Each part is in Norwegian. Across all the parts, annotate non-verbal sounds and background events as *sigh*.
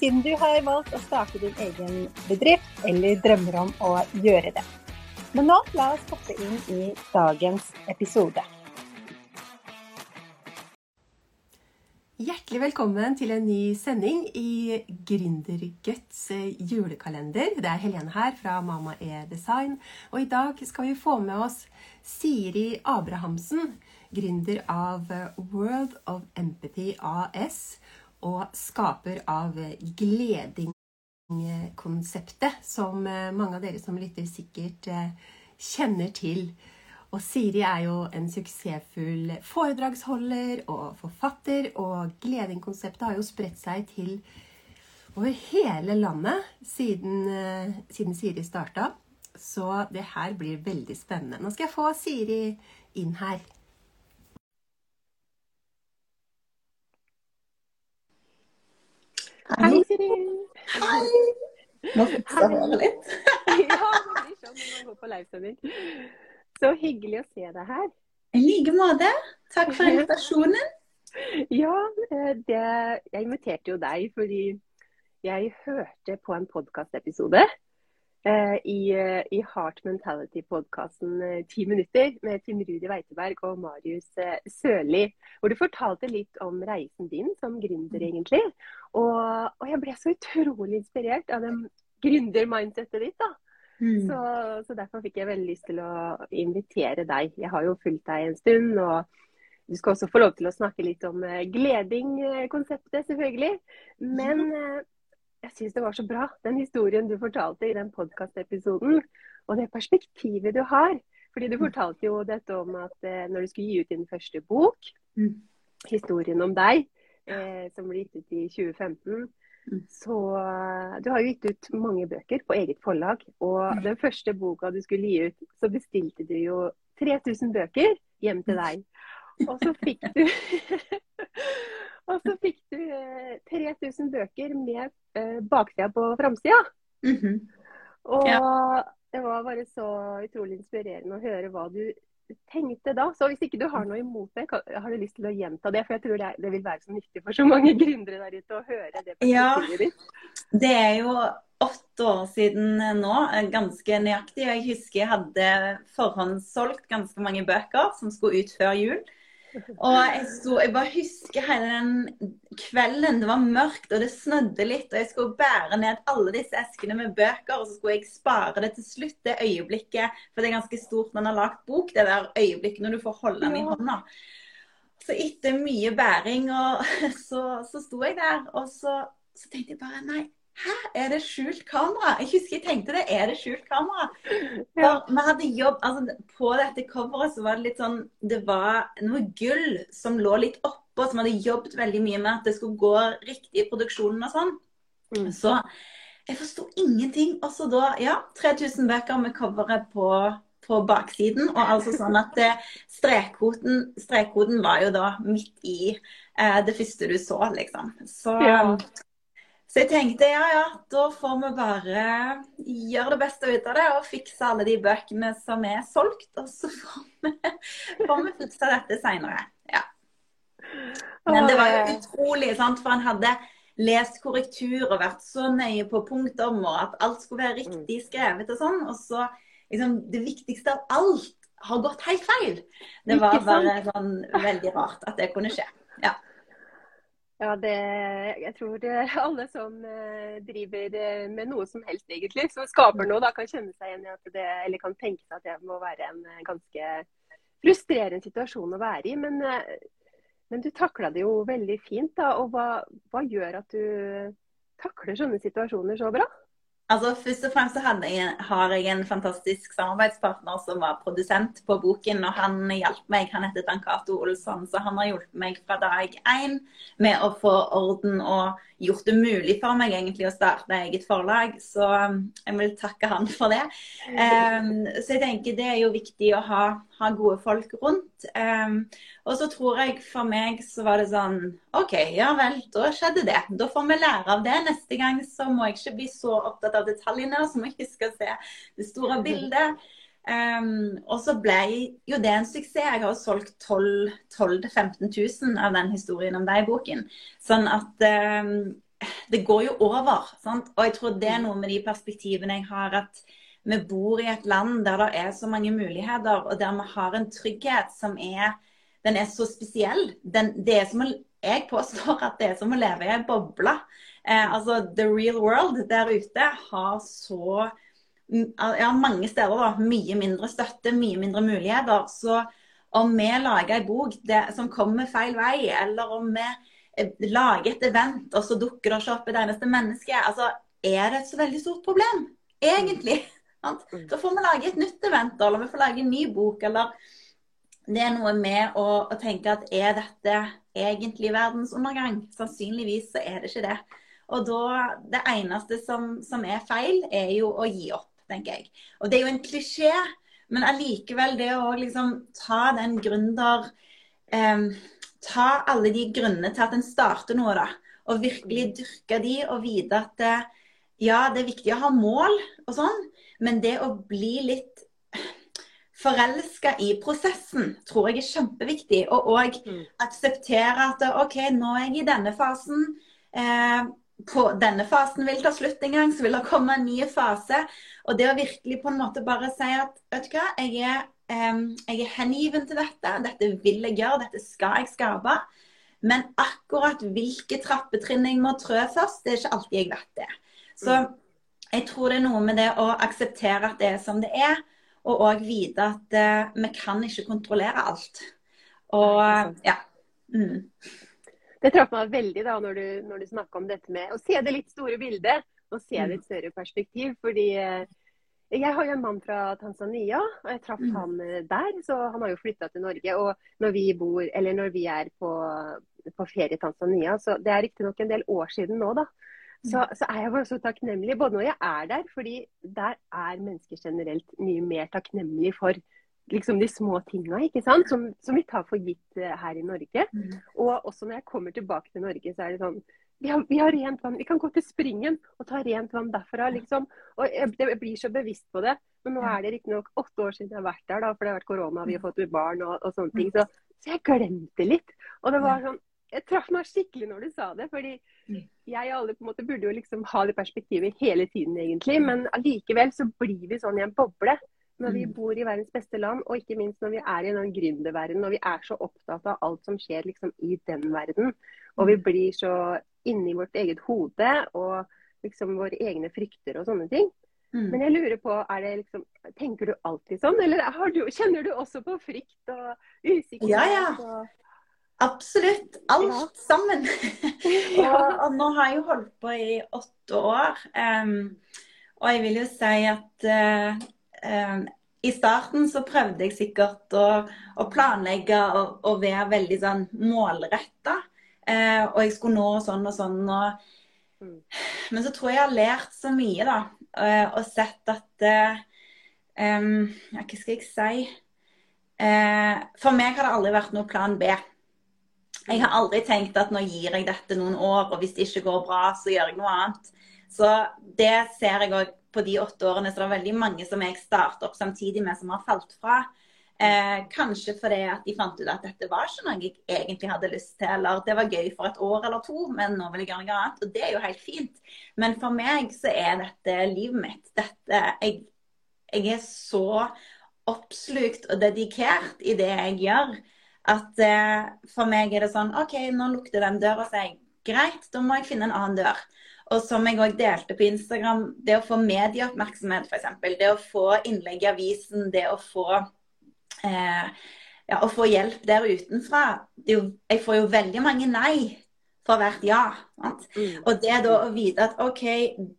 siden du har valgt å starte din egen bedrift eller drømmer om å gjøre det. Men nå la oss hoppe inn i dagens episode. Hjertelig velkommen til en ny sending i Gründerguts julekalender. Det er Helene her fra Mama E Design. Og i dag skal vi få med oss Siri Abrahamsen, gründer av World of Empathy AS og skaper av Gleding-konseptet, som eh, mange av dere som lytter, sikkert eh, kjenner til. Og Siri er jo en suksessfull foredragsholder og forfatter, og Gleding-konseptet har jo spredt seg til over hele landet siden, eh, siden Siri starta. Så det her blir veldig spennende. Nå skal jeg få Siri inn her. Hei, Siri. Hei! Må fikse håret litt. *laughs* ja, det blir sånn når man går på livesending. Så hyggelig å se deg her. I like måte. Takk for invitasjonen. Ja, eh, det, jeg inviterte jo deg fordi jeg hørte på en podkastepisode i, eh, i Heart Mentality-podkasten eh, Ti minutter med Tim Rudi Weiteberg og Marius eh, Sørli. Hvor du fortalte litt om reisen din som gründer, egentlig. Og, og jeg ble så utrolig inspirert av den gründer-mindsettet ditt. da. Mm. Så, så derfor fikk jeg veldig lyst til å invitere deg. Jeg har jo fulgt deg en stund. og du skal også få lov til å snakke litt om eh, gleding-konseptet, selvfølgelig. Men eh, jeg syns det var så bra, den historien du fortalte i den podkastepisoden. Og det perspektivet du har. Fordi du fortalte jo dette om at eh, når du skulle gi ut din første bok, Mm. historien om deg, eh, som ble gitt ut i 2015, Mm. så eh, Du har jo gitt ut mange bøker på eget forlag. Og Mm. den første boka du skulle gi ut, så bestilte du jo 3000 bøker hjem til deg. Og så fikk du *laughs* Og så fikk du eh, 3000 bøker med eh, baksida på framsida. Mhm. Og Ja. det var bare så utrolig inspirerende å høre hva du tenkte da. Så hvis ikke du har noe imot det, har du lyst til å gjenta det? For jeg tror det, det vil være så nyttig for så mange gründere der ute å høre det Ja. ditt. Det er jo åtte år siden nå, ganske nøyaktig. Jeg husker jeg hadde forhåndssolgt ganske mange bøker som skulle ut før jul. Og jeg, sto, jeg bare husker hele den kvelden. Det var mørkt, og det snødde litt. Og jeg skulle bære ned alle disse eskene med bøker, og så skulle jeg spare det til slutt, det øyeblikket. For det er ganske stort når man har lagd bok, det der øyeblikket når du får holde den i hånda. Så etter mye bæring, og *laughs* så, så sto jeg der, og så, så tenkte jeg bare nei. Hæ, er det skjult kamera? Jeg husker jeg tenkte det. Er det skjult kamera? Ja. Vi hadde jobb, altså På dette coveret så var det litt sånn Det var noe gull som lå litt oppå, som hadde jobbet veldig mye med at det skulle gå riktig i produksjonen og sånn. Mm. Så jeg forsto ingenting. Og så da, ja, 3000 bøker med coveret på, på baksiden. Og altså sånn at eh, strekkoden, strekkoden var jo da midt i eh, det første du så, liksom. Så, Ja. Så jeg tenkte ja, ja, da får vi bare gjøre det beste ut av det og fikse alle de bøkene som er solgt. Og så får vi, får vi fikse dette seinere. Ja. Men det var jo utrolig, sant? for han hadde lest korrektur og vært så nøye på punktum, og at alt skulle være riktig skrevet og sånn. Og så liksom det viktigste av alt har gått helt feil. Det var bare sånn veldig rart at det kunne skje. Ja. Ja, det, jeg tror alle som eh, driver eh, med noe som helst, egentlig, som skaper noe, da kan kjenne seg igjen i at det, eller kan tenke seg at det må være en eh, ganske frustrerende situasjon å være i. Men, men du takla det jo veldig fint. da, og hva, hva gjør at du takler sånne situasjoner så bra? Altså, Først og fremst hadde jeg, har jeg en fantastisk samarbeidspartner som var produsent på boken. og Han hjalp meg, han heter Dan Cato Olsson, så han har hjulpet meg fra dag én med å få orden og gjort det mulig for meg egentlig å starte eget forlag. Så um, jeg vil takke han for det. Um, så jeg tenker det er jo viktig å ha, ha gode folk rundt. Um, og så tror jeg for meg så var det sånn OK, ja vel, da skjedde det. Da får vi lære av det. Neste gang så må jeg ikke bli så opptatt av detaljene, så må jeg huske å se det store bildet. Um, og så ble jo det en suksess. Jeg har solgt 12 000-15 000 av den historien om deg i boken. Sånn at um, det går jo over. Sant? Og jeg tror det er noe med de perspektivene jeg har, at vi bor i et land der det er så mange muligheter, og der vi har en trygghet som er Den er så spesiell. Den, det er som å, jeg påstår at det er som å leve i ei boble. Eh, altså, the real world der ute har så ja, mange steder da, mye mindre støtte, mye mindre muligheter. Så om vi lager en bok det, som kommer feil vei, eller om vi eh, lager et event, og så dukker det ikke opp et eneste menneske, altså, er det et så veldig stort problem, egentlig? Mm. *laughs* Da får vi lage et nytt event, eller vi får lage en ny bok, eller det er noe med å, å tenke at er dette egentlig verdens undergang? Sannsynligvis så er det ikke det. Og da, det eneste som, som er feil, er jo å gi opp tenker jeg. Og det er jo en klisjé, men allikevel det å liksom ta den gründer eh, Ta alle de grunnene til at en starter noe, da. Og virkelig dyrke de og vite at ja, det er viktig å ha mål og sånn, men det å bli litt forelska i prosessen tror jeg er kjempeviktig. Og òg mm. akseptere at OK, nå er jeg i denne fasen. Eh, på denne fasen vil ta slutt en gang, så vil det komme en ny fase. Og det å virkelig på en måte bare si at vet du hva, jeg er, um, jeg er hengiven til dette, dette vil jeg gjøre, dette skal jeg skape. Men akkurat hvilke trappetrinn jeg må trø først, det er ikke alltid jeg vet det. Så jeg tror det er noe med det å akseptere at det er som det er, og òg vite at uh, vi kan ikke kontrollere alt. Og ja. Mm. Det traff meg veldig da når du, når du snakka om dette med å se det litt store bildet og se det i et større perspektiv. fordi eh, jeg har jo en mann fra Tanzania, og jeg traff mm. han eh, der. Så han har jo flytta til Norge. Og når vi bor, eller når vi er på, på ferie i Tanzania, så det er riktignok en del år siden nå, da. Så, mm. så, er jeg bare så takknemlig, både når jeg er der, fordi der er mennesker generelt mye mer takknemlige for liksom de små tinga som, som, vi tar for gitt uh, her i Norge. Mm. Og også når jeg kommer tilbake til Norge, så er det sånn vi har, vi har, rent vann. Vi kan gå til springen og ta rent vann derfra, liksom. Og jeg, jeg blir så bevisst på det. Men nå er det riktignok åtte år siden jeg har vært der, da, for det har vært korona, vi har fått barn og, og sånne ting. Så, så, jeg glemte litt. Og det var sånn Jeg traff meg skikkelig når du sa det. fordi jeg og alle på en måte burde jo liksom ha det perspektivet hele tiden, egentlig. Men allikevel så blir vi sånn i en boble når vi mm. bor i verdens beste land, og ikke minst når vi er i den gründerverdenen, og vi er så opptatt av alt som skjer liksom, i den verden, og vi mm. blir så inni vårt eget hode og liksom våre egne frykter og sånne ting. Mm. Men jeg lurer på, er det liksom, tenker du alltid sånn, eller du, kjenner du også på frykt og usikkerhet? Ja, ja. Og... Absolutt. Alt ja. sammen. *laughs* og, og, nå har jeg jo holdt på i åtte år. Um, og jeg vil jo si at uh, um, i starten så prøvde jeg sikkert å, å planlegge og, og, være veldig sånn målretta. Eh, og jeg skulle nå sånn og sånn. Og... Mm. Men så tror jeg jeg har lært så mye, da. Eh, og sett at eh, ja, Hva skal jeg si? Eh, for meg har det aldri vært noe plan B. Jeg har aldri tenkt at nå gir jeg dette noen år, og hvis det ikke går bra, så gjør jeg noe annet. Så det ser jeg òg på de åtte årene så det er veldig mange som jeg starter opp samtidig med, som har falt fra. Eh, kanskje fordi at de fant ut at dette var ikke noe jeg egentlig hadde lyst til. Eller det var gøy for et år eller to, men nå vil jeg gjøre noe annet. Og det er jo helt fint. Men for meg så er dette livet mitt. Dette, jeg, jeg er så oppslukt og dedikert i det jeg gjør, at eh, for meg er det sånn OK, nå lukter den døra seg. Greit, da må jeg finne en annen dør. Og som jeg òg delte på Instagram, det å få medieoppmerksomhet f.eks. Det å få innlegg i avisen, det å få, eh, ja, å få hjelp der utenfra. Jo, jeg får jo veldig mange nei for hvert ja. Mm. Og det da å vite at OK,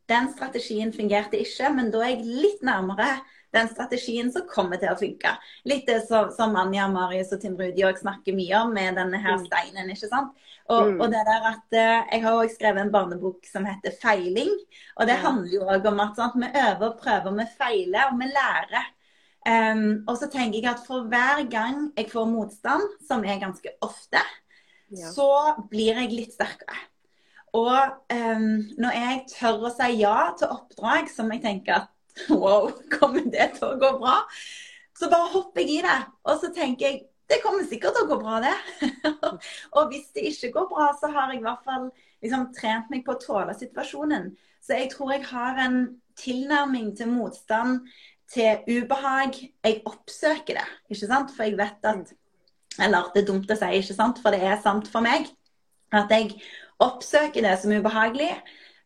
den strategien fungerte ikke, men da er jeg litt nærmere den strategien som kommer til å funke. Litt det som, som Anja, Marius og Tim Rudi snakker mye om med denne her mm. steinen. ikke sant? Og, mm. og, det der at eh, Jeg har også skrevet en barnebok som heter 'Feiling'. Og det handler jo òg om at sant, vi øver og prøver, vi feiler og vi lærer. Um, og så tenker jeg at for hver gang jeg får motstand, som er ganske ofte, ja. så blir jeg litt sterkere. Og um, når jeg tør å si ja til oppdrag som jeg tenker at wow, kommer det til å gå bra? Så bare hopper jeg i det. Og så tenker jeg det kommer sikkert til å gå bra, det. *laughs* og hvis det ikke går bra, så har jeg i hvert fall liksom, trent meg på å tåle situasjonen. Så jeg tror jeg har en tilnærming til motstand, til ubehag. Jeg oppsøker det, ikke sant. For jeg vet at Eller det er dumt å si, ikke sant, for det er sant for meg. At jeg oppsøker det som ubehagelig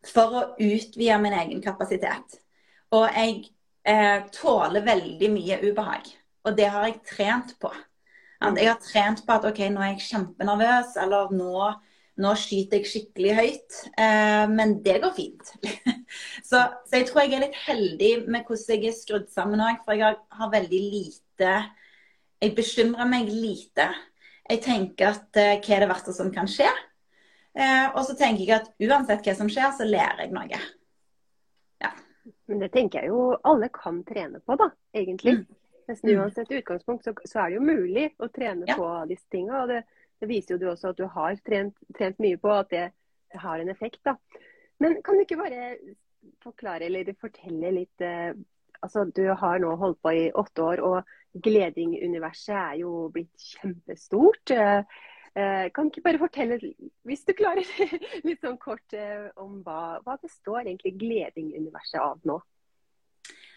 for å utvide min egen kapasitet. Og jeg eh, tåler veldig mye ubehag. Og det har jeg trent på. At jeg har trent på at OK, nå er jeg kjempenervøs, eller nå, nå skyter jeg skikkelig høyt. Eh, men det går fint. *laughs* så, så, jeg tror jeg er litt heldig med hvordan jeg er skrudd sammen òg, for jeg har, veldig lite Jeg bekymrer meg lite. Jeg tenker at eh, hva er det verste som kan skje? Eh, og så tenker jeg at uansett hva som skjer, så lærer jeg noe. Ja. Men det tenker jeg jo alle kan trene på, da, egentlig. Mm. Nesten mm. uansett utgangspunkt så, så, er det jo mulig å trene ja. på disse tingene. Og det, det, viser jo du også at du har trent, trent mye på, at det, har en effekt. da. Men kan du ikke bare forklare eller fortelle litt eh, altså Du har nå holdt på i åtte år, og Gleding-universet er jo blitt kjempestort. Eh, Eh, kan ikke bare fortelle, hvis du klarer, *laughs* litt sånn kort eh, om hva, hva består egentlig Gleding-universet av nå?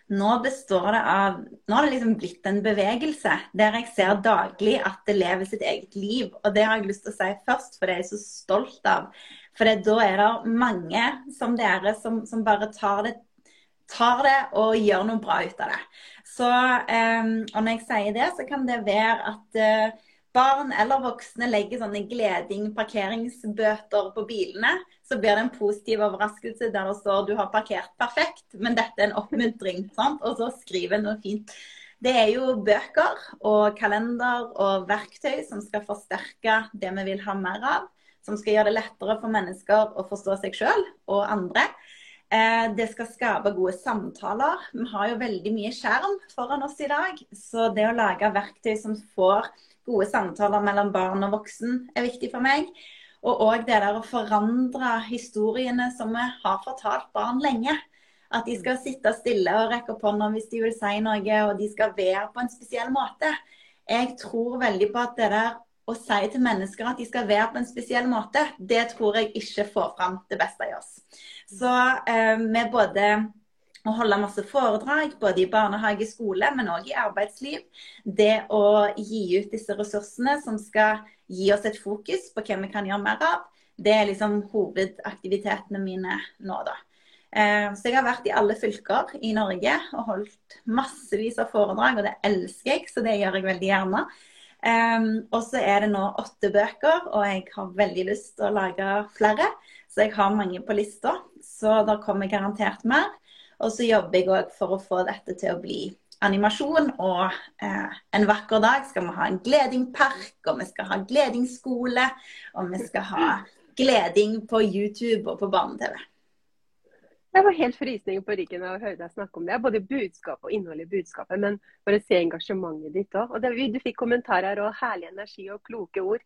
Nå består det av Nå har det liksom blitt en bevegelse der jeg ser daglig at det lever sitt eget liv. Og det har jeg lyst til å si først, for det er jeg så stolt av. For da er det mange som dere som, som bare tar det, tar det, og gjør noe bra ut av det. Så, um, og når jeg sier det, så kan det være at uh, barn eller voksne legger sånne gleding-parkeringsbøter på bilene, så blir det en positiv overraskelse der det står du har parkert perfekt, men dette er en oppmuntring. Sant? Og så skriver noe fint. Det er jo bøker og kalender og verktøy som skal forsterke det vi vil ha mer av. Som skal gjøre det lettere for mennesker å forstå seg sjøl og andre. Eh, det skal skape gode samtaler. Vi har jo veldig mye skjerm foran oss i dag. Så det å lage verktøy som får gode samtaler mellom barn og voksen er viktig for meg. Og òg det der å forandre historiene som vi har fortalt barn lenge. At de skal sitte stille og rekke opp hånda hvis de vil si noe, og de skal være på en spesiell måte. Jeg tror veldig på at det der å si til mennesker at de skal være på en spesiell måte, det tror jeg ikke får fram det beste i oss. Så eh, med både å holde masse foredrag, både i barnehage, skole, men òg i arbeidsliv. Det å gi ut disse ressursene som skal gi oss et fokus på hva vi kan gjøre mer av, det er liksom hovedaktivitetene mine nå, da. Eh, så jeg har vært i alle fylker i Norge og holdt massevis av foredrag, og det elsker jeg, så det gjør jeg veldig gjerne. Um, og så er det nå åtte bøker, og jeg har veldig lyst til å lage flere. Så jeg har mange på lista, så da kommer garantert mer. Og så jobber jeg òg for å få dette til å bli animasjon. Og eh, en vakker dag skal vi ha en gledingpark, og vi skal ha gledingsskole. Og vi skal ha gleding på YouTube og på barne-TV. Jeg var helt frysning på ryggen av å høre deg snakke om det. Både budskap og innhold i budskapet, men bare se engasjementet ditt òg. Du fikk kommentarer og herlig energi og kloke ord.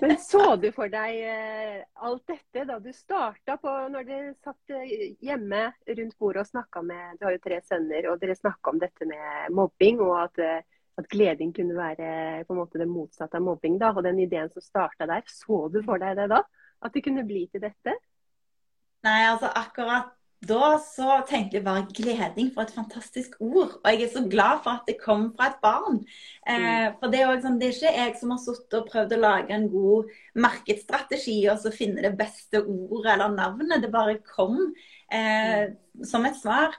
Men så du for deg eh, alt dette da du starta på når dere satt eh, hjemme rundt bordet og snakka med Du har jo tre sønner, og dere snakka om dette med mobbing, og at, eh, at, gleding kunne være på en måte det motsatte av mobbing. da, Og den ideen som starta der, så du for deg det da? At det kunne bli til dette? Nei, altså akkurat da så tenkte jeg bare gleding for et fantastisk ord. Og jeg er så glad for at det kom fra et barn. Eh, mm. for det er, sånn, det er, ikke jeg som har sittet og prøvd å lage en god markedsstrategi og så finne det beste ordet eller navnet. Det bare kom eh, mm. som et svar.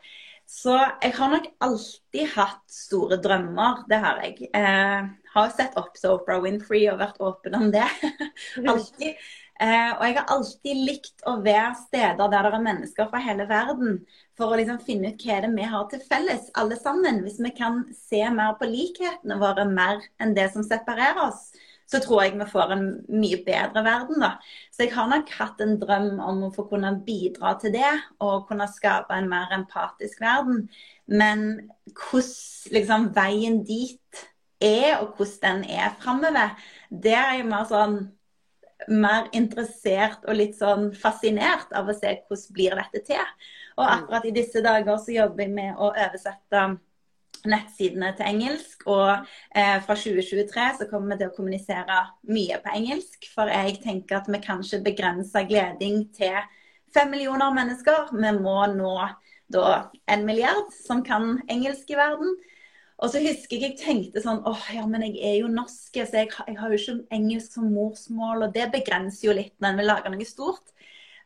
Så jeg har nok alltid hatt store drømmer. Det har jeg. Eh, har sett opp til Oprah Winfrey og vært åpen om det. *laughs* alltid. Eh, og jeg har alltid likt å være steder der det er mennesker fra hele verden. For å liksom finne ut hva det er vi har til felles, alle sammen. Hvis vi kan se mer på likhetene våre mer enn det som separerer oss, så tror jeg vi får en mye bedre verden. da. Så jeg har nok hatt en drøm om å få kunne bidra til det, og kunne skape en mer empatisk verden. Men hvordan liksom, veien dit er, og hvordan den er framover, det er jo mer sånn mer interessert og litt sånn fascinert av å se hvordan blir dette til. Og mm. akkurat i disse dager så jobber jeg med å oversette nettsidene til engelsk. Og eh, fra 2023 så kommer vi til å kommunisere mye på engelsk. For jeg tenker at vi kan ikke begrense gleding til fem millioner mennesker. Vi må nå da en milliard som kan engelsk i verden. Og så husker jeg jeg tenkte sånn åh ja, men jeg er jo norsk, så jeg, jeg har jo ikke engelsk som morsmål. Og det begrenser jo litt når en vil lage noe stort.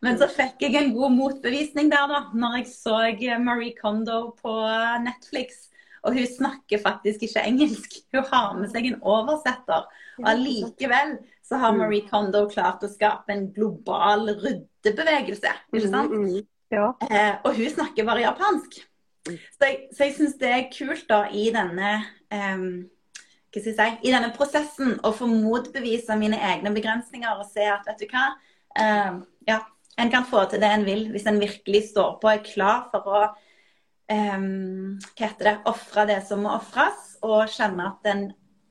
Men så fikk jeg en god motbevisning der, da. Når jeg så Marie Kondo på Netflix. Og hun snakker faktisk ikke engelsk. Hun har med seg en oversetter. Og allikevel så har mm. Marie Kondo klart å skape en global ryddebevegelse. Ikke sant? Mm, mm, ja. Eh, og hun snakker bare japansk. Så jeg, så jeg syns det er kult da i denne um, si, i denne prosessen å få motbevise mine egne begrensninger og se at vet du hva, um, ja, en kan få til det en vil hvis en virkelig står på og er klar for å um, hva heter det, ofre det som må ofres, og kjenne at en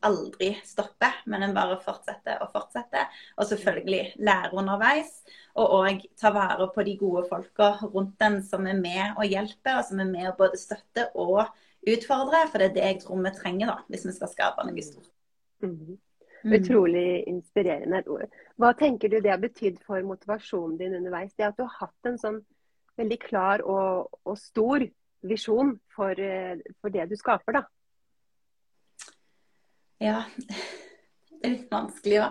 aldri stopper, men en bare fortsetter og fortsetter. Og selvfølgelig lære underveis. Og òg ta vare på de gode folka rundt den som er med og hjelper, og som er med og både støtte og utfordre. For det er det jeg tror vi trenger da, hvis vi skal skape noe stort. Mm. Mm. Utrolig inspirerende. Hva tenker du det har betydd for motivasjonen din underveis? Det at du har hatt en sånn veldig klar og, og stor visjon for, eh, for, det du skaper, da? Ja, det *laughs* er litt vanskelig å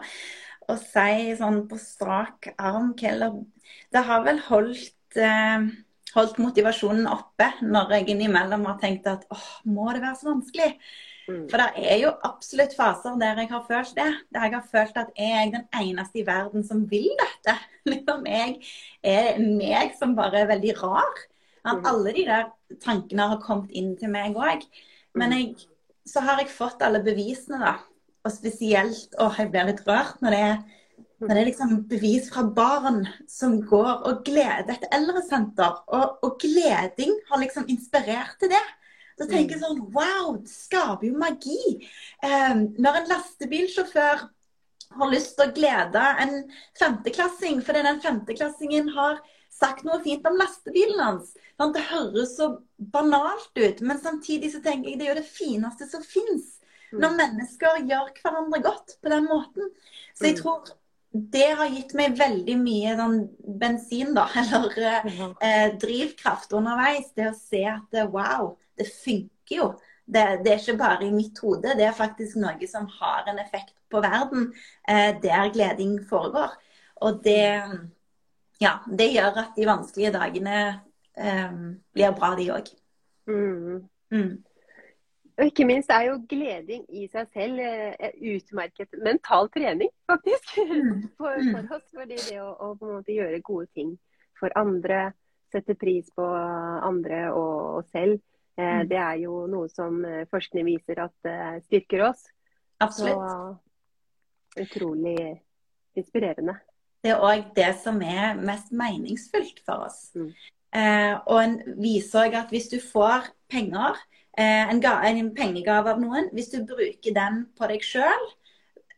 å si sånn på strak arm Det har vel holdt, eh, holdt motivasjonen oppe når jeg innimellom har tenkt at åh, må det være så vanskelig? Mm. For det er jo absolutt faser der jeg har følt det. Der jeg har følt at jeg er den eneste i verden som vil dette. *laughs* Liksom jeg er meg som bare er veldig rar. At mm. alle de der tankene har kommet inn til meg òg. Men mm. jeg, så har jeg fått alle bevisene, da og spesielt Å, jeg blir litt rørt når det er, når det er liksom bevis fra barn som går og gleder et eldresenter. Og, og gleding har liksom inspirert til det. Så tenker jeg sånn Wow, det skaper jo magi. Eh, når en lastebilsjåfør har lyst til å glede en femteklassing fordi den femteklassingen har sagt noe fint om lastebilen hans. Det høres så banalt ut, men samtidig så tenker jeg det er jo det fineste som fins. Når mm. mennesker gjør hverandre godt på den måten. Så jeg mm. tror det har gitt meg veldig mye sånn bensin, da, *laughs* eller eh, drivkraft underveis. Det å se at wow, det funker jo. Det, det, er ikke bare i mitt hode, det er faktisk noe som har en effekt på verden eh, der gleding foregår. Og det, ja, det gjør at de vanskelige dagene eh, blir bra, de òg. Mm. Mm. Og ikke minst er jo gleding i seg selv eh, utmerket mental trening, faktisk. Mm. *laughs* For, for oss. Fordi det å, å, på en måte gjøre gode ting for andre, sette pris på andre og oss selv, eh, det er jo noe som eh, forskning viser at eh, styrker oss. Absolutt. Så utrolig inspirerende. Det er òg det som er mest meningsfullt for oss. Mm. Eh, og en viser òg at hvis du får penger Eh, en, en, pengegave av noen, hvis du bruker den på deg sjøl,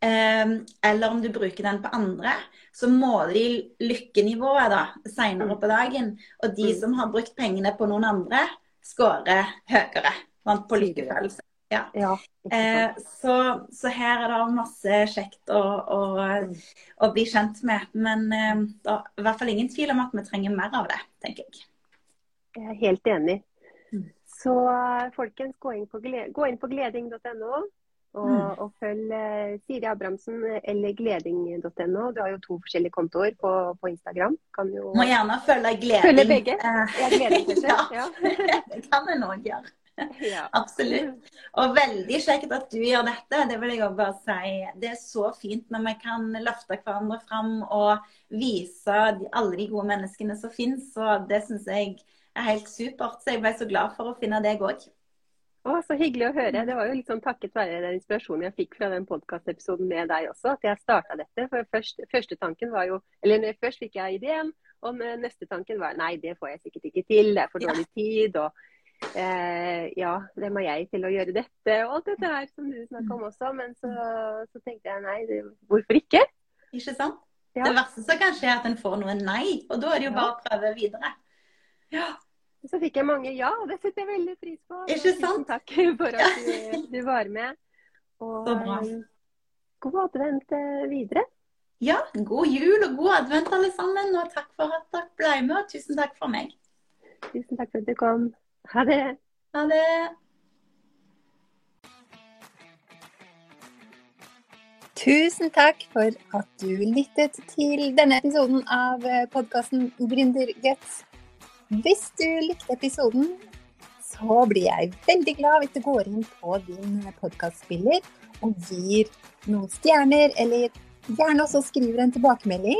eh, eller om du bruker den på andre, så måler de lykkenivået da, senere på dagen. Og de mm. som har brukt pengene på noen andre, scorer høyere på lykkefølelse. Ja. ja eh, så, så, her er det masse kjekt å, å, å bli kjent med. Men eh, det er i hvert fall ingen tvil om at vi trenger mer av det, tenker jeg. Jeg er helt enig. Så folkens, gå inn på, på gleding.no. Og, mm. og, følg uh, Siri Abrahamsen eller gleding.no. Du har jo to forskjellige kontoer på, på Instagram. Kan jo Må gjerne følge gleding. Følge begge. Eh, ja, gleding, *laughs* ja. ja. *laughs* det kan en òg gjøre. *laughs* Ja. Absolutt. Og veldig kjekt at du gjør dette. Det vil jeg òg bare si. Det er så fint når vi kan løfte hverandre fram og vise alle de gode menneskene som finnes. Og det syns jeg er helt supert. Så jeg ble så glad for å finne deg òg. Å, så hyggelig å høre. Det var jo sånn takket være den inspirasjonen jeg fikk fra den podkastepisoden med deg også, at jeg starta dette. For først, første tanken var jo Eller først fikk jeg ideen, og neste tanken var nei, det får jeg sikkert ikke til, det er for dårlig tid. og eh, ja, hvem er jeg til å gjøre dette? Og alt dette her som du snakka om også. Men så, så tenkte jeg nei, det, hvorfor ikke? Ikke sant? Ja. Det verste som kan skje, er at en får noe nei, og da er det jo bare å prøve videre. Ja. Så fikk jeg mange ja, og det setter jeg veldig pris på. Ikke sant? Tusen takk for at du, du var med. Og. Um, god advent eh, videre. Ja, god jul og god advent alle sammen. Og takk for at dere ble med, og tusen takk for meg. Tusen takk for at du kom. Ha det. Ha det. Tusen takk for at du lyttet til denne episoden av podkasten Gründerguts. Hvis du likte episoden, så blir jeg veldig glad hvis du går inn på din podkastspiller og gir noen stjerner, eller gjerne også skriver en tilbakemelding.